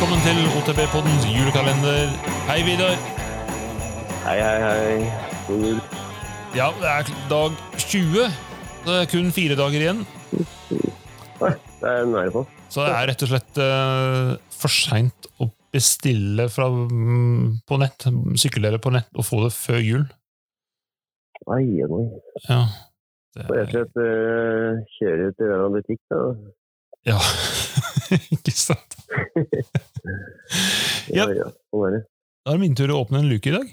velkommen til OTB-poddens julekalender. Hei, Vidar. Hei, hei, hei. God jul. Ja, det er dag 20. Det er kun fire dager igjen. Oi, det er nære på. Så det er rett og slett uh, for seint å bestille fra, um, på nett, sykkeldere på nett, og få det før jul. Nei, oi. Ja. Det, Så rett og slett uh, kjøre til en butikk, da. ja. Ikke sant? Ja. Ja, ja. Sånn. Da er det min tur å åpne en luke i dag.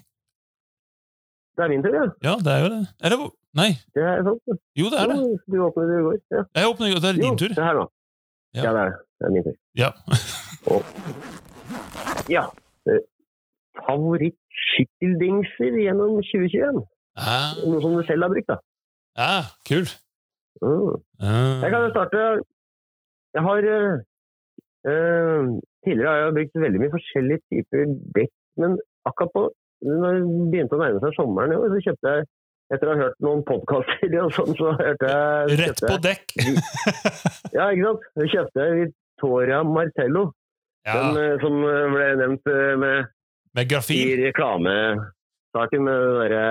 Det er min tur, ja. Ja, det er jo det. Er det Nei. Det er sant. det. Jo, det er det. Jo, Du åpnet det i går. Ja. Jeg åpner, det er Jo, din tur. det her nå. Ja. Ja. det er det. Det er min tur. Ja. Ja. Uh, Favorittsykkeldingser gjennom 2021? Ja, Noe som du selv har brukt, da. ja kul. Mm. Ja. Jeg kan jo starte Jeg har eh, Tidligere har jeg brukt veldig mye forskjellige typer dekk, men akkurat på når det begynte å nærme seg sommeren, i år, så kjøpte jeg etter å ha hørt noen podkaster og sånn, så hørte jeg Rett på dekk! Ja, ikke sant? Så kjøpte jeg Victoria Martello, Ja, den eh, som eh, ble nevnt med, med, med i grafin. reklamesaken med det derre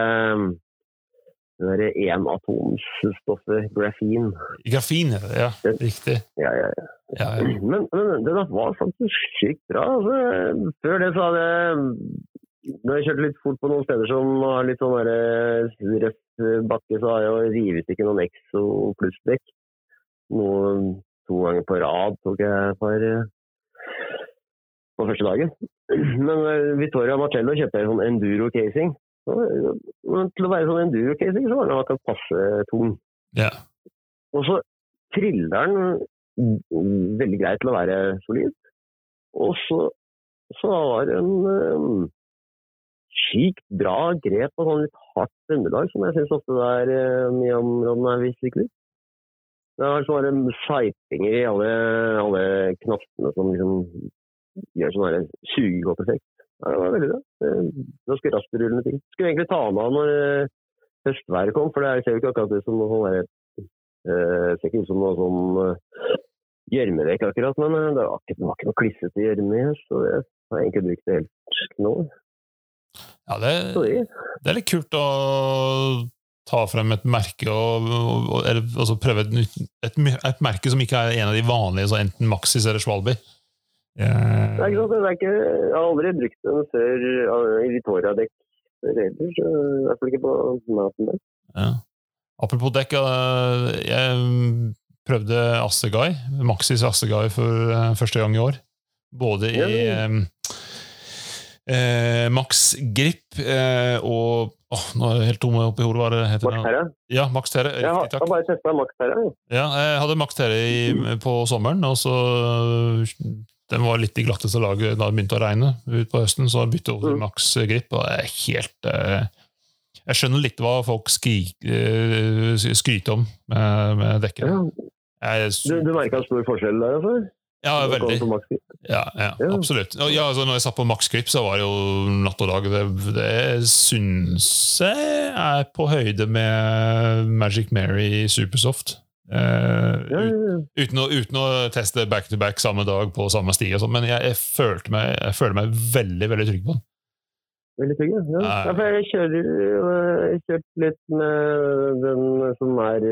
det derre enatomsstoffet grafin. Grafin, ja. Riktig. Ja, ja, ja. Ja, ja. Men, men den var faktisk sykt bra. Altså. Før det så hadde jeg Når jeg kjørte litt fort på noen steder som har litt sånn der, eh, røff bakke, så har jeg jo revet ikke noen Exo plussdekk. Noe to ganger på rad tok jeg for eh, på første dagen. Men eh, Vittoria Martello kjøpte jeg sånn enduro-casing. Så, Men til å være sånn enduro-casing så var den akkurat passe tung. ja. Og så triller den mm, veldig greit til å være solid. Og så, så har den um, sykt bra grep og sånn litt hardt underlag, som jeg syns ofte det er uh, mye om når er sykler. Det er sånne seipinger i alle, alle knappene som liksom gjør sånn her sugekoppereffekt. Ja, det var veldig bra. Det- Ganske raskrullende ting. Skulle egentlig ta med han når uh, høstværet kom, for det ser jo ikke akkurat ut som noe sånn Eh, ser ikke ut som noe sånn eh, gjørmedekk akkurat, men eh, det var ikke, det var ikke noe klissete gjørme i her, så jeg har egentlig brukt det helt nå. ja det, det, det er litt kult å ta frem et merke og, og, og eller, altså prøve et, et, et merke som ikke er en av de vanlige, så enten Maxis eller Svalby. Det er ikke sant, det er ikke, jeg har aldri brukt den før eh, i Vitoria-dekk så i hvert fall ikke på maten der. ja. Apropos dekk, eh, jeg prøvde Assegai, Maxis Assegai for eh, første gang i år. Både i Ja. eh, Max Grip eh, og åh, Nå er jeg helt tom oppi hodet. Hva det heter? Max Terra. Ja, Max. Jeg har, Riktig, jeg har takk. bare testa Max Terra. Ja, jeg hadde Max Terre i, på sommeren, og så Den var litt i glatteste laget da det begynte å regne ut på høsten, så bytte over til Mm. Max Grip. og det er helt eh, Jeg skjønner litt hva folk skrik, eh, skryter om med, med dekket. Ja. Du, du merka stor forskjell der, altså? ja, veldig. Ja, ja, Ja. absolutt. Ja, altså, når jeg satt på Max Grip, så var det jo natt og dag. Det, det syns jeg er på høyde med Magic Mary i Supersoft. Eh, Ja, ja, ja. Uten å, uten å teste back to back samme dag på samme sti, og sånt, men jeg, jeg, følte meg, jeg føler meg veldig veldig trygg på den. Veldig trygg, ja. for jeg kjører øh, jeg kjørt litt med den som er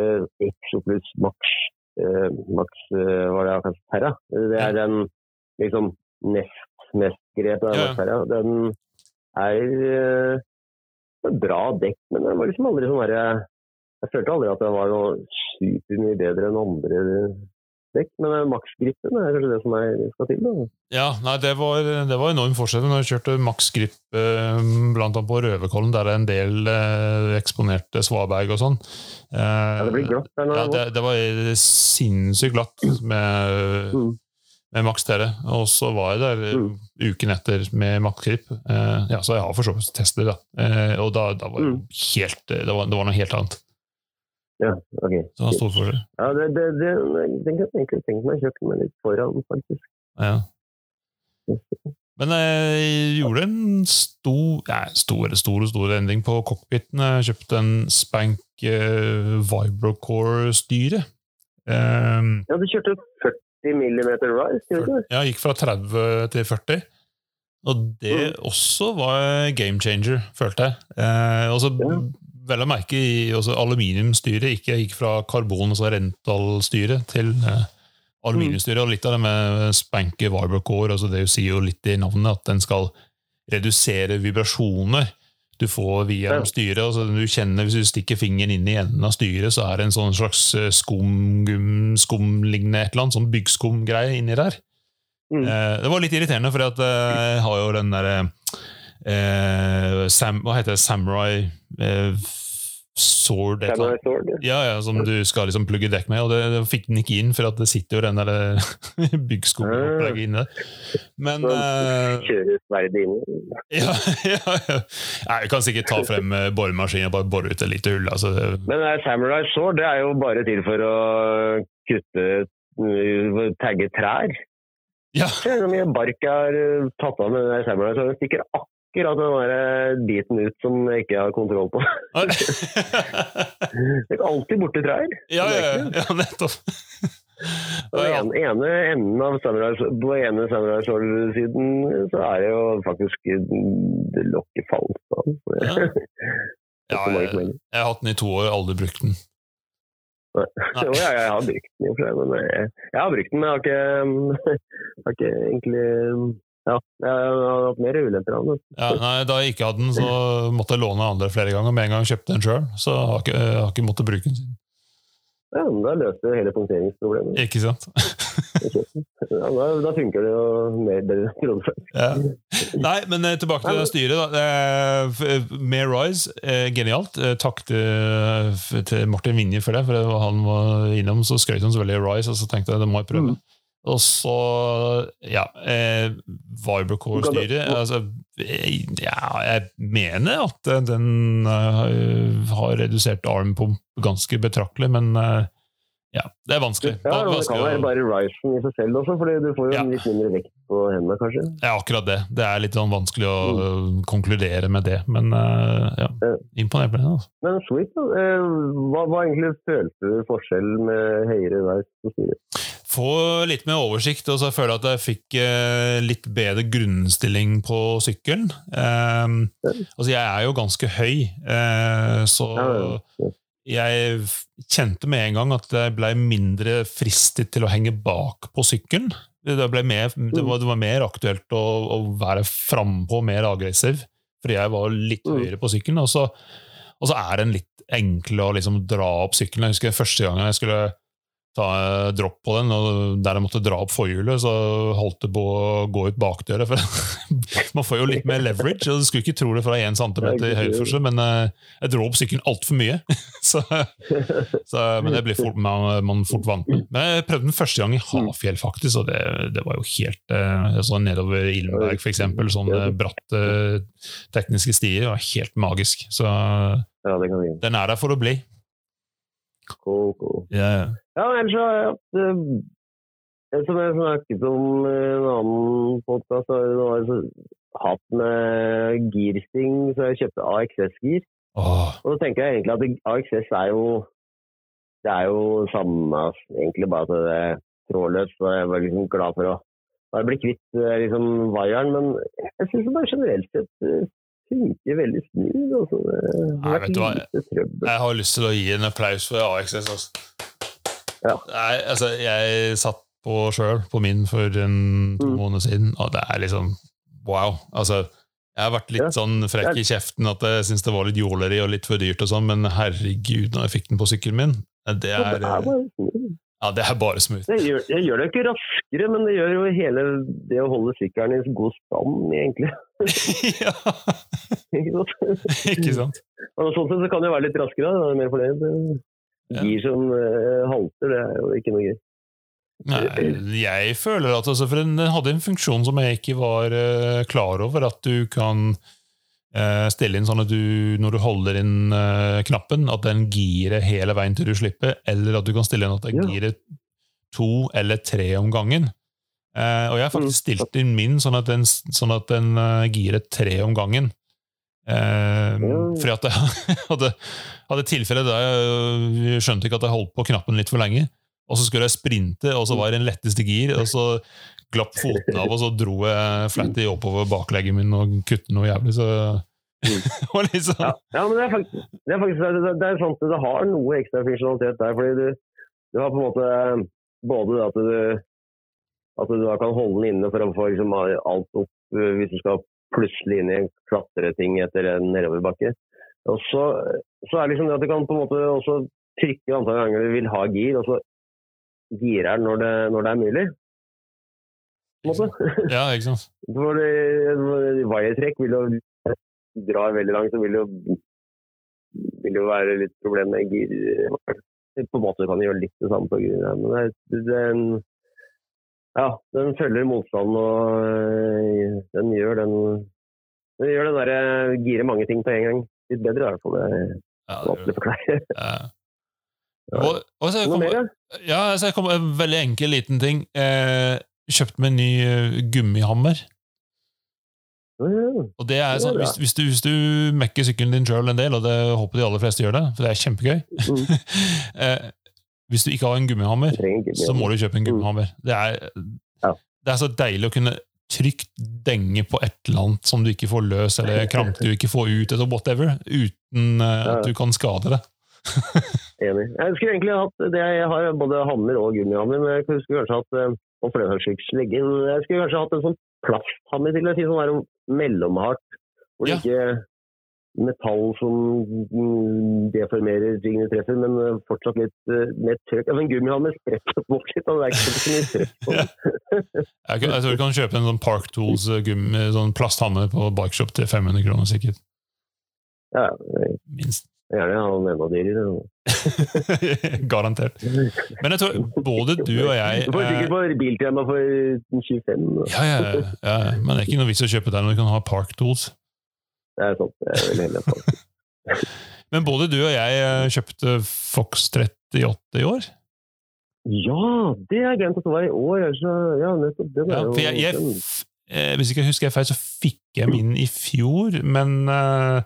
uh, Exo pluss Max, Uh, Max uh, hva er det akkurat Terra. Det er den liksom nest mest grepet av Ja. Terra. Den er uh, bra dekk, men den var liksom aldri sånn derre Jeg følte aldri at jeg var noe supermye bedre enn andre dekk, men maksgripen er kanskje det som jeg skal til. da. Ja, nei, det var, det var enorm forskjell når jeg kjørte maksgrip eh, annet på Røverkollen, der det er en del eh, eksponerte svaberg og sånn. Eh, Ja, det blir glatt der nå. Ja, det, det var sinnssykt glatt med, Mm. med maks tere. Og så var jeg der eh, Mm. uken etter med maksgrip. Eh, ja, så jeg har for så vidt testet, da. Eh, og da, da var det Mm. helt eh, det var, det var noe helt annet. Ja, ok. Så han står for det? Ja, det, det, det, den kan jeg egentlig tenke meg meg litt foran, faktisk. Ja. Men jeg gjorde en stor, ja, store, store, store endring på cockpiten. Jeg kjøpte en Spank uh, Vibrocore-styre. Um, Ja, du kjørte 40 millimeter rise? Ja, gikk fra 30 til 40. Og det Mm. også var game changer, følte jeg. Eh, og så Ja. Vel å merke i aluminiumstyret. Ikke gikk fra karbon, altså rentalstyret, til eh, aluminiumsstyret. Og litt av det med spanky vibrocore, altså det sier jo litt i navnet at den skal redusere vibrasjoner du får via Ja. styret. Altså du kjenner, Hvis du stikker fingeren inn i enden av styret, så er det en sånn slags eh, skum, skumlignende et eller annet, sånn byggskumgreie inni der. Mm. Eh, det var litt irriterende, for jeg har jo den derre eh, Sam, Hva heter det? Samurai eh, sword Samurai. Sword. ja. Ja, ja, som du skal liksom plugge dekk med, og det, det fikk den ikke inn, for at det sitter jo den der byggskogen inne. Men eh, inn. ja, ja, ja. Nei, Vi kan sikkert ta frem boremaskinen og bare bore ut et lite hull. Altså, Men eh, Samurai Sword det er jo bare til for å kutte uh, tagge trær. ja. Se hvor mye bark jeg har uh, tatt av med den Samurai Sword. Den stikker akkurat den der uh, biten ut som jeg ikke har kontroll på. Det er alltid borte trær. ja, ja, ja, nettopp. På den ene, enden av Samurai, på ene Samurai Sword-siden så er det jo faktisk det lokket falt av. Ja. Ja, jeg, jeg har hatt den i to år, aldri brukt den. Jo, ja, jeg har brukt den men jeg, jeg har brukt den, men jeg har ikke, har ikke egentlig Ja, jeg har hatt mer ulemper av den. Ja, nei, Da jeg ikke hadde den, så måtte jeg låne andre flere ganger. Med en gang jeg kjøpte den sjøl, så har ikke, jeg har ikke måttet bruke den siden. Ja, men Da løste du hele punkteringsproblemet. Ikke sant? Ja, da, da funker det jo mer bedre. Ja. Nei, men eh, tilbake til styret. da. Eh, Med Rise, eh, genialt. Takk til, til Martin Vinje for det, for det var han var innom, så skrøt han så veldig av Rise, og så tenkte jeg det må jeg prøve. Mm. Og så, ja eh, Vibrocore-styret altså, eh, Ja, jeg mener at eh, den uh, har redusert armpump ganske betraktelig, men uh, ja, det er vanskelig. Ja, Det Vanskelig kan være bare risen i seg selv også, fordi du får jo Ja. litt mindre vekt på hendene, kanskje. Ja, akkurat det. Det er litt sånn vanskelig å mm. konkludere med det, men uh, ja, imponert med det. Altså. Men sweet, da. Eh, Hva, hva egentlig følte du forskjell med høyere veis på styret? Få litt mer oversikt, og så føler jeg at jeg fikk eh, litt bedre grunnstilling på sykkelen. Eh, altså, jeg er jo ganske høy, eh, så jeg kjente med en gang at jeg ble mindre fristet til å henge bak på sykkelen. Det, mer, det, var, det var mer aktuelt å, å være frampå, mer aggressiv, fordi jeg var litt Mm. høyere på sykkelen. Og så, og så er den litt enklere å liksom dra opp sykkelen. Jeg husker første gangen jeg skulle ta eh, dropp på den, og der jeg måtte dra opp forhjulet, så holdt det på å gå ut bakdøra. For man får jo litt mer leverage, og du skulle ikke tro det fra 1 cm i høydeforskjell, men eh, jeg dro opp sykkelen altfor mye. så, så, men det blir fort, man, man fort vant med. Men jeg prøvde den første gang i Hafjell, faktisk, og det, det var jo helt sånn Nedover Ilmenberg, for eksempel. Sånne bratte tekniske stier. Det var helt magisk. Så den er der for å bli. Cool, cool. Yeah. Ja, ellers har jeg hatt eh, Som jeg snakket om i en annen podkast, har jeg hatt med girsting, så jeg kjøpte AXS-gir. Oh. Og så tenker jeg egentlig at AXS er jo Det er jo samme, egentlig bare at det er trådløst. Og jeg var liksom glad for å bare bli kvitt eh, liksom, vaieren. Men jeg syns bare generelt sett eh, funker veldig smooth. Altså. Det har vært lite trøbbel. Jeg har lyst til å gi en applaus for AXS. Altså. Ja. Nei, altså, jeg satt på sjøl på min for en to Mm. måneder siden, og det er liksom wow. Altså, jeg har vært litt Ja. sånn frekk i kjeften at jeg syns det var litt jåleri og litt for dyrt, og sånn, men herregud, når jeg fikk den på sykkelen min Det er, det er bare smooth. ja, det er bare smooth. Det gjør, jeg gjør det ikke raskere, men det gjør jo hele det å holde sykkelen i god stand, egentlig. ja, Ikke sant? ikke sant? Og sånn sett så kan det være litt raskere, da er jeg mer fornøyd. Gir som eh, halter, det er jo ikke noe gøy. Nei, jeg føler at altså, For den hadde en funksjon som jeg ikke var uh, klar over. At du kan uh, stille inn sånn at du, når du holder inn uh, knappen, at den girer hele veien til du slipper, eller at du kan stille inn at den Ja. girer to eller tre om gangen. Og jeg har faktisk Mm. stilt inn min sånn at den, sånn at den girer tre om gangen. Eh, Fordi at jeg hadde, hadde tilfelle der jeg skjønte ikke at jeg holdt på knappen litt for lenge. og så skulle jeg sprinte, og så var det en letteste gir, og så glapp foten av, og så dro jeg flatty oppover bakleggen min og kutte noe jævlig, så liksom. Ja, ja, men det er faktisk, det er, faktisk det, det er sant, det har noe ekstra funksjonalitet der. fordi du, du har på en måte både at du, at du da kan holde den inne for å få liksom, alt opp eh, hvis du skal plutselig inn i en klatreting etter en nedoverbakke. Og så, så er det liksom det at du kan på en måte også trykke antall ganger du vil ha gir, og så girer den når det, når det er mulig. Ja, ikke sant? For det- Wiretrekk vil jo drar veldig langt, så vil det jo, vil jo være litt problem med gir. På en måte kan du gjøre litt det samme på gir, det. men det, den, ja, den følger motstanden og øh, den gjør den den gjør den derre girer mange ting på en gang. Litt bedre i hvert fall. Det er Ja, vanskelig å forklare. ja. Og, og så kom, ja? så jeg kom en veldig enkel liten ting. Eh, kjøpte meg en ny eh, gummihammer. Og det er sånn, hvis, hvis, du, hvis du mekker sykkelen din sjøl en del, og det håper de aller fleste gjør det, for det er kjempegøy Mm. eh, Hvis du ikke har en gummihammer, gummihammer. så må du kjøpe en gummihammer. Det er, Ja. det er så deilig å kunne trygt denge på et eller annet som du ikke får løs, eller kramp du ikke får ut, eller whatever, uten eh, at du kan skade det. Enig. Jeg skulle egentlig hatt det, Jeg har både hammer og gummihammer, men jeg skulle kanskje hatt eh, og saks. Jeg skulle kanskje hatt en sånn plasthammer til å si sånn mellomhardt, hvor det ikke metall som deformerer tingene treffer, men eh, fortsatt litt uh, mer trøkk. Altså, en gummihammer spretter bort litt, det er ikke så mye trøkk på den. Jeg, jeg tror du kan kjøpe en sånn Park Tools eh, gummi, sånn plasthammer på Bikeshop til 500 kroner, sikkert. Ja, jeg Minst. gjerne ha den enda dyrere. Garantert. Men jeg tror både du og jeg Du får sikkert på biltema for 25. ja, ja, ja, ja, men det er ikke noe vits å kjøpe der når du kan ha Park Tools. Det er sånt jeg er veldig heldig. Men både du og jeg eh, kjøpte Fox 38 i år. Ja, det jeg glemt at det var i år. Så, ja, nettopp. Det var Ja, for jeg, jeg, f- eh, hvis ikke jeg husker feil, så fikk jeg min i fjor, men uh,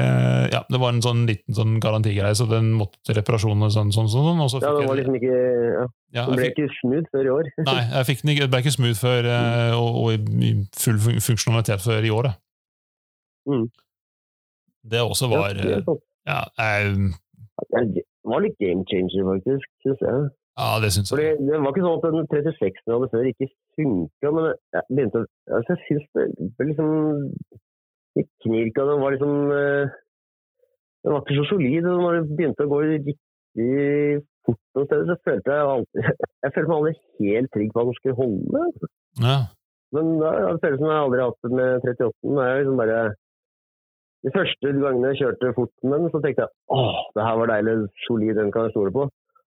uh, ja, det var en sånn liten sånn garantigreie, så den måtte til reparasjon og sånn, sånn, sånn, og så Ja, den var liksom ikke ja, ja, Den ble ikke smooth før i år. Nei, jeg fikk den ikke, ble ikke smooth før, uh, og, og i full funksjonalitet før i år. da. Mm. Det også Ja, var det er eh, sant. Ja, um, Det var litt game changer, faktisk. Synes jeg. ja det syns Fordi. Det var ikke sånn at den 36 jeg hadde før, ikke funka, men jeg begynte å altså Jeg syns det ble liksom Det knirka. Den var liksom eh, Den var ikke så solid. når det begynte å gå riktig fort noen steder. Så følte jeg alltid Jeg følte meg aldri helt trygg på at den skulle holde. Ja. Men da det føles følelsen jeg aldri har hatt det med 38. Det er liksom bare De første gangene jeg kjørte fort med den, så tenkte jeg åh, det her var deilig, solid, den kan jeg stole på.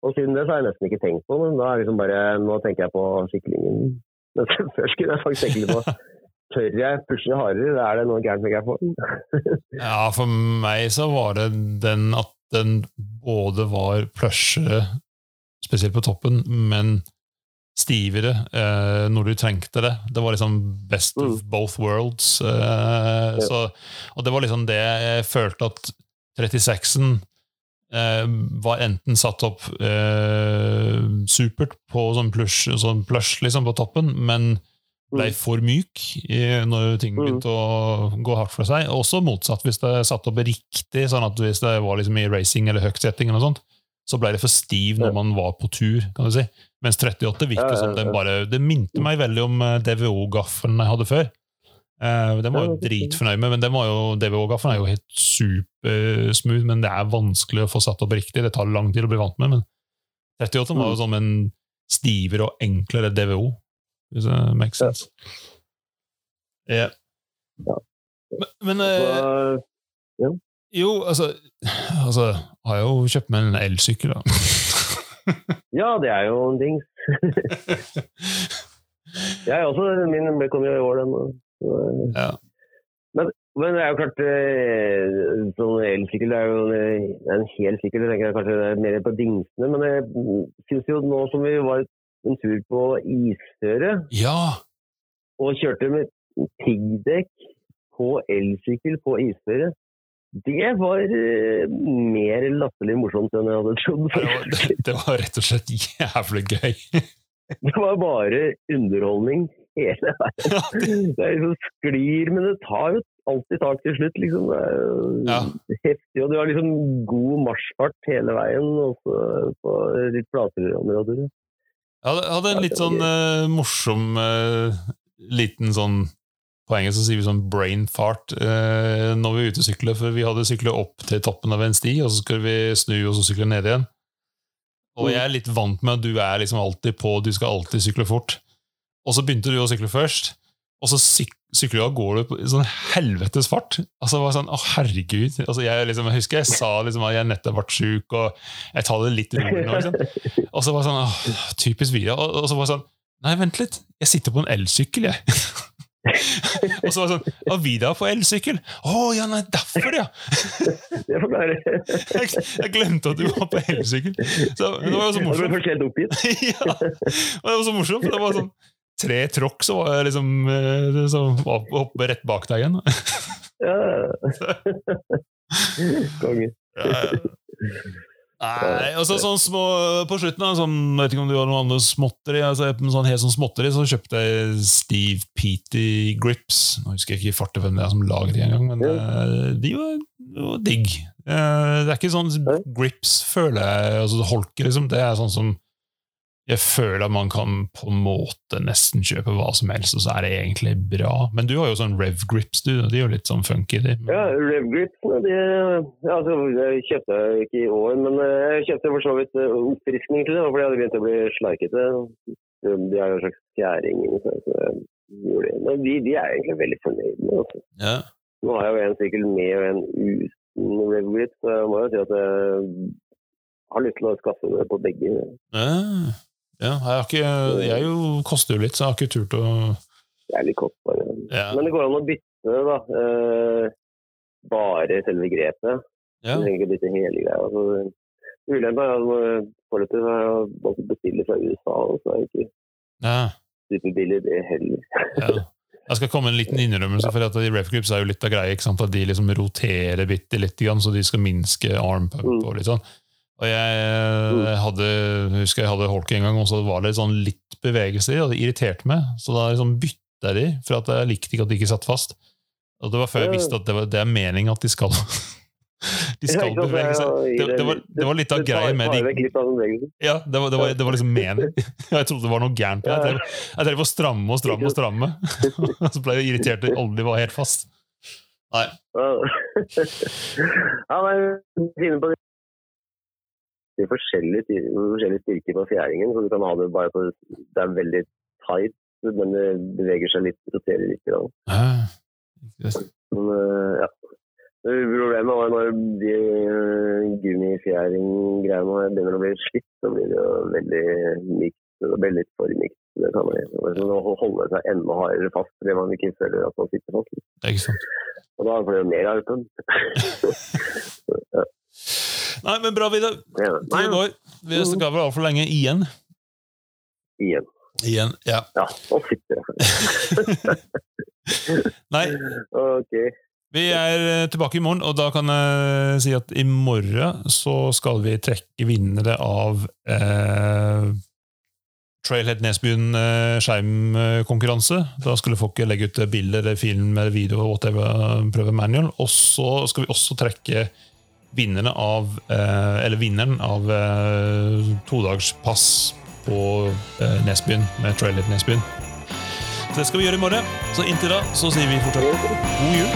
Og siden det så har jeg nesten ikke tenkt på den. Da er liksom bare, Nå tenker jeg på syklingen. Men før skulle jeg faktisk tenke litt på Tør jeg pushe hardere? Er det noe gærent med den? Ja, for meg så var det den at den både var plushere, spesielt på toppen, men stivere eh, når du trengte det. Det var liksom best of both worlds. Eh, så, og det var liksom det jeg følte at 36-en eh, var enten satt opp eh, supert på sånn plush, sånn plush liksom på toppen, men ble for myk når ting Mm. begynte å gå hardt for seg. Også motsatt, hvis det er satt opp riktig, sånn at hvis det var liksom i racing eller høyt setting, eller noe sånt, så ble det for stiv når man var på tur. kan du si. Mens 38 virket Ja, som den bare Det minte meg veldig om eh, DVO-gaffelen jeg hadde før. Uh, den var jo dritfornøyd med, men den var jo, DVO-gaffelen er jo helt supersmooth, men det er vanskelig å få satt opp riktig. Det tar lang tid å bli vant med. Men 38 var jo Mm. som en stivere og enklere DVO, hvis det makes sense. Ja. Ja. Men, men Så, jo, altså, altså Har jeg jo kjøpt meg en elsykkel, da. ja, det er jo en dings. Jeg også. Min kom jo i år, den. ja. Men det er jo klart, eh, sånn elsykkel er jo en, en hel sykkel. Jeg tenker jeg kanskje det er mer på dingsene. Men jeg syns jo nå som vi var en tur på isføre ja! og kjørte med piggdekk på elsykkel på isføre, Det var eh, mer latterlig morsomt enn jeg hadde trodd. Det var, det, var rett og slett jævlig gøy. Det var bare underholdning hele veien. Det er liksom sklir, men det tar jo alltid tak til slutt. liksom. Det er jo Ja. heftig, og du har liksom god marsjfart hele veien, også på litt flatere områder. Jeg hadde en litt sånn uh, morsom uh, liten sånn På engelsk så sier vi sånn brain fart eh, når vi er ute og sykler, for vi hadde syklet opp til toppen av en sti, og så skulle vi snu og så sykle ned igjen. Og jeg er litt vant med at du er liksom alltid på, du skal alltid sykle fort. Og så begynte du å sykle først, og så syk sykler du og gårde på i sånn helvetes fart. Altså, det var sånn, å herregud. Altså, jeg, liksom, jeg husker jeg sa liksom, at jeg nettopp ble sjuk, og jeg tar det litt rolig nå. Liksom. Og så var det sånn, åh, typisk Vida. Og, og så var det sånn, nei, vent litt, jeg sitter på en elsykkel, jeg. og så var det sånn, og Vida er på elsykkel. Å, ja, nei, derfor, ja. Det Jeg, glemte at du var på elsykkel. Så det var jo så ble morsomt. helt oppgitt. ja, og det var så morsomt, for det var sånn tre tråkk, så var jeg liksom eh, så opp- rett bak deg igjen. Ja. Konge. Nei, og så sånn små på slutten da, sånn, jeg vet ikke om du har noen andre småtteri altså, sånn helt sånn småtteri, så kjøpte jeg Steve Peaty Grips. Nå husker jeg ikke i farten hvem det er som lager de engang, men uh, de var, var digg. Uh, det er ikke sånn grips, føler jeg altså holker liksom, det er sånn som jeg føler at man kan på en måte nesten kjøpe hva som helst, og så er det egentlig bra. Men du har jo sånn Rev Grips, du. De er jo litt sånn funky, de. Ja, Revgripsene, de altså, Jeg kjøpte ikke i år, men eh, jeg kjøpte for så vidt eh, oppfriskning til det, fordi jeg hadde begynt å bli sleikete. De har jo en slags jeg. Men de, de er egentlig veldig fornøyd med. det. Ja. Nå har jeg jo en sykkel med og en uten Revgrip, så jeg må jo si at jeg har lyst til å skaffe det på begge. Ja, ja jeg, har ikke, jeg jo koster jo litt, så jeg har ikke turt å Det er litt kostbare. ja. Men det går an å bytte, da. Eh, bare selve grepet. Ja. Du trenger ikke bytte hele greia. Altså, Ulempa er at foreløpig har jeg fra USA, og så er det ikke Ja, superbillig det heller. ja. Jeg skal komme en liten innrømmelse, for at de Refgrips er jo litt av greia, ikke sant? at de liksom roterer bitte litt, så de skal minske arm pump Mm. og litt sånn. Og jeg eh, hadde, jeg husker jeg hadde holk en gang, og så var det sånn litt bevegelse i, og det irriterte meg. Så da liksom bytta jeg de, for at jeg likte ikke at de ikke satt fast. Og det var før jeg visste at det, var, det er meningen at de skal De skal bevege seg. det Det, det, var, det var litt av greia med de. Ja, det var, det var, det var liksom meningen. Jeg trodde det var noe gærent. Jeg drev, jeg drev å stramme og stramme og stramme. Og så ble jeg irritert og aldri var helt fast. Nei. Ja, men det er forskjellige, forskjellige styrker på fjæringen, så du kan ha det bare på Det er veldig tight, men det beveger seg litt, roterer litt. Ah, Men øh, ja. Problemet var når de øh, gummifjæring-greiene begynner å bli slitt, så blir det jo veldig mykt. Det blir litt for mykt. Det kan man Å holde seg enda hardere fast fordi man ikke føler at man sitter fast. Ikke sant. Og da blir det mer arpen. Nei, men bra, Vidar. Tida går. Vi skal vel altfor lenge igjen. Igjen. Igjen, ja. Ja. Nei, Okay. vi er eh, tilbake i morgen, og da kan jeg si at i morgen så skal vi trekke vinnere av eh, Trailhead Nesbyen eh, skjermkonkurranse. Da skulle folk legge ut bilder, eller film, video, whatever, prøve manual. Og så skal vi også trekke vinnerne av eh, Eller vinneren av eh, todagspass på eh, Nesbyen, med trailer til Nesbyen. Så det skal vi gjøre i morgen. Så inntil da så sier vi fortsatt god jul.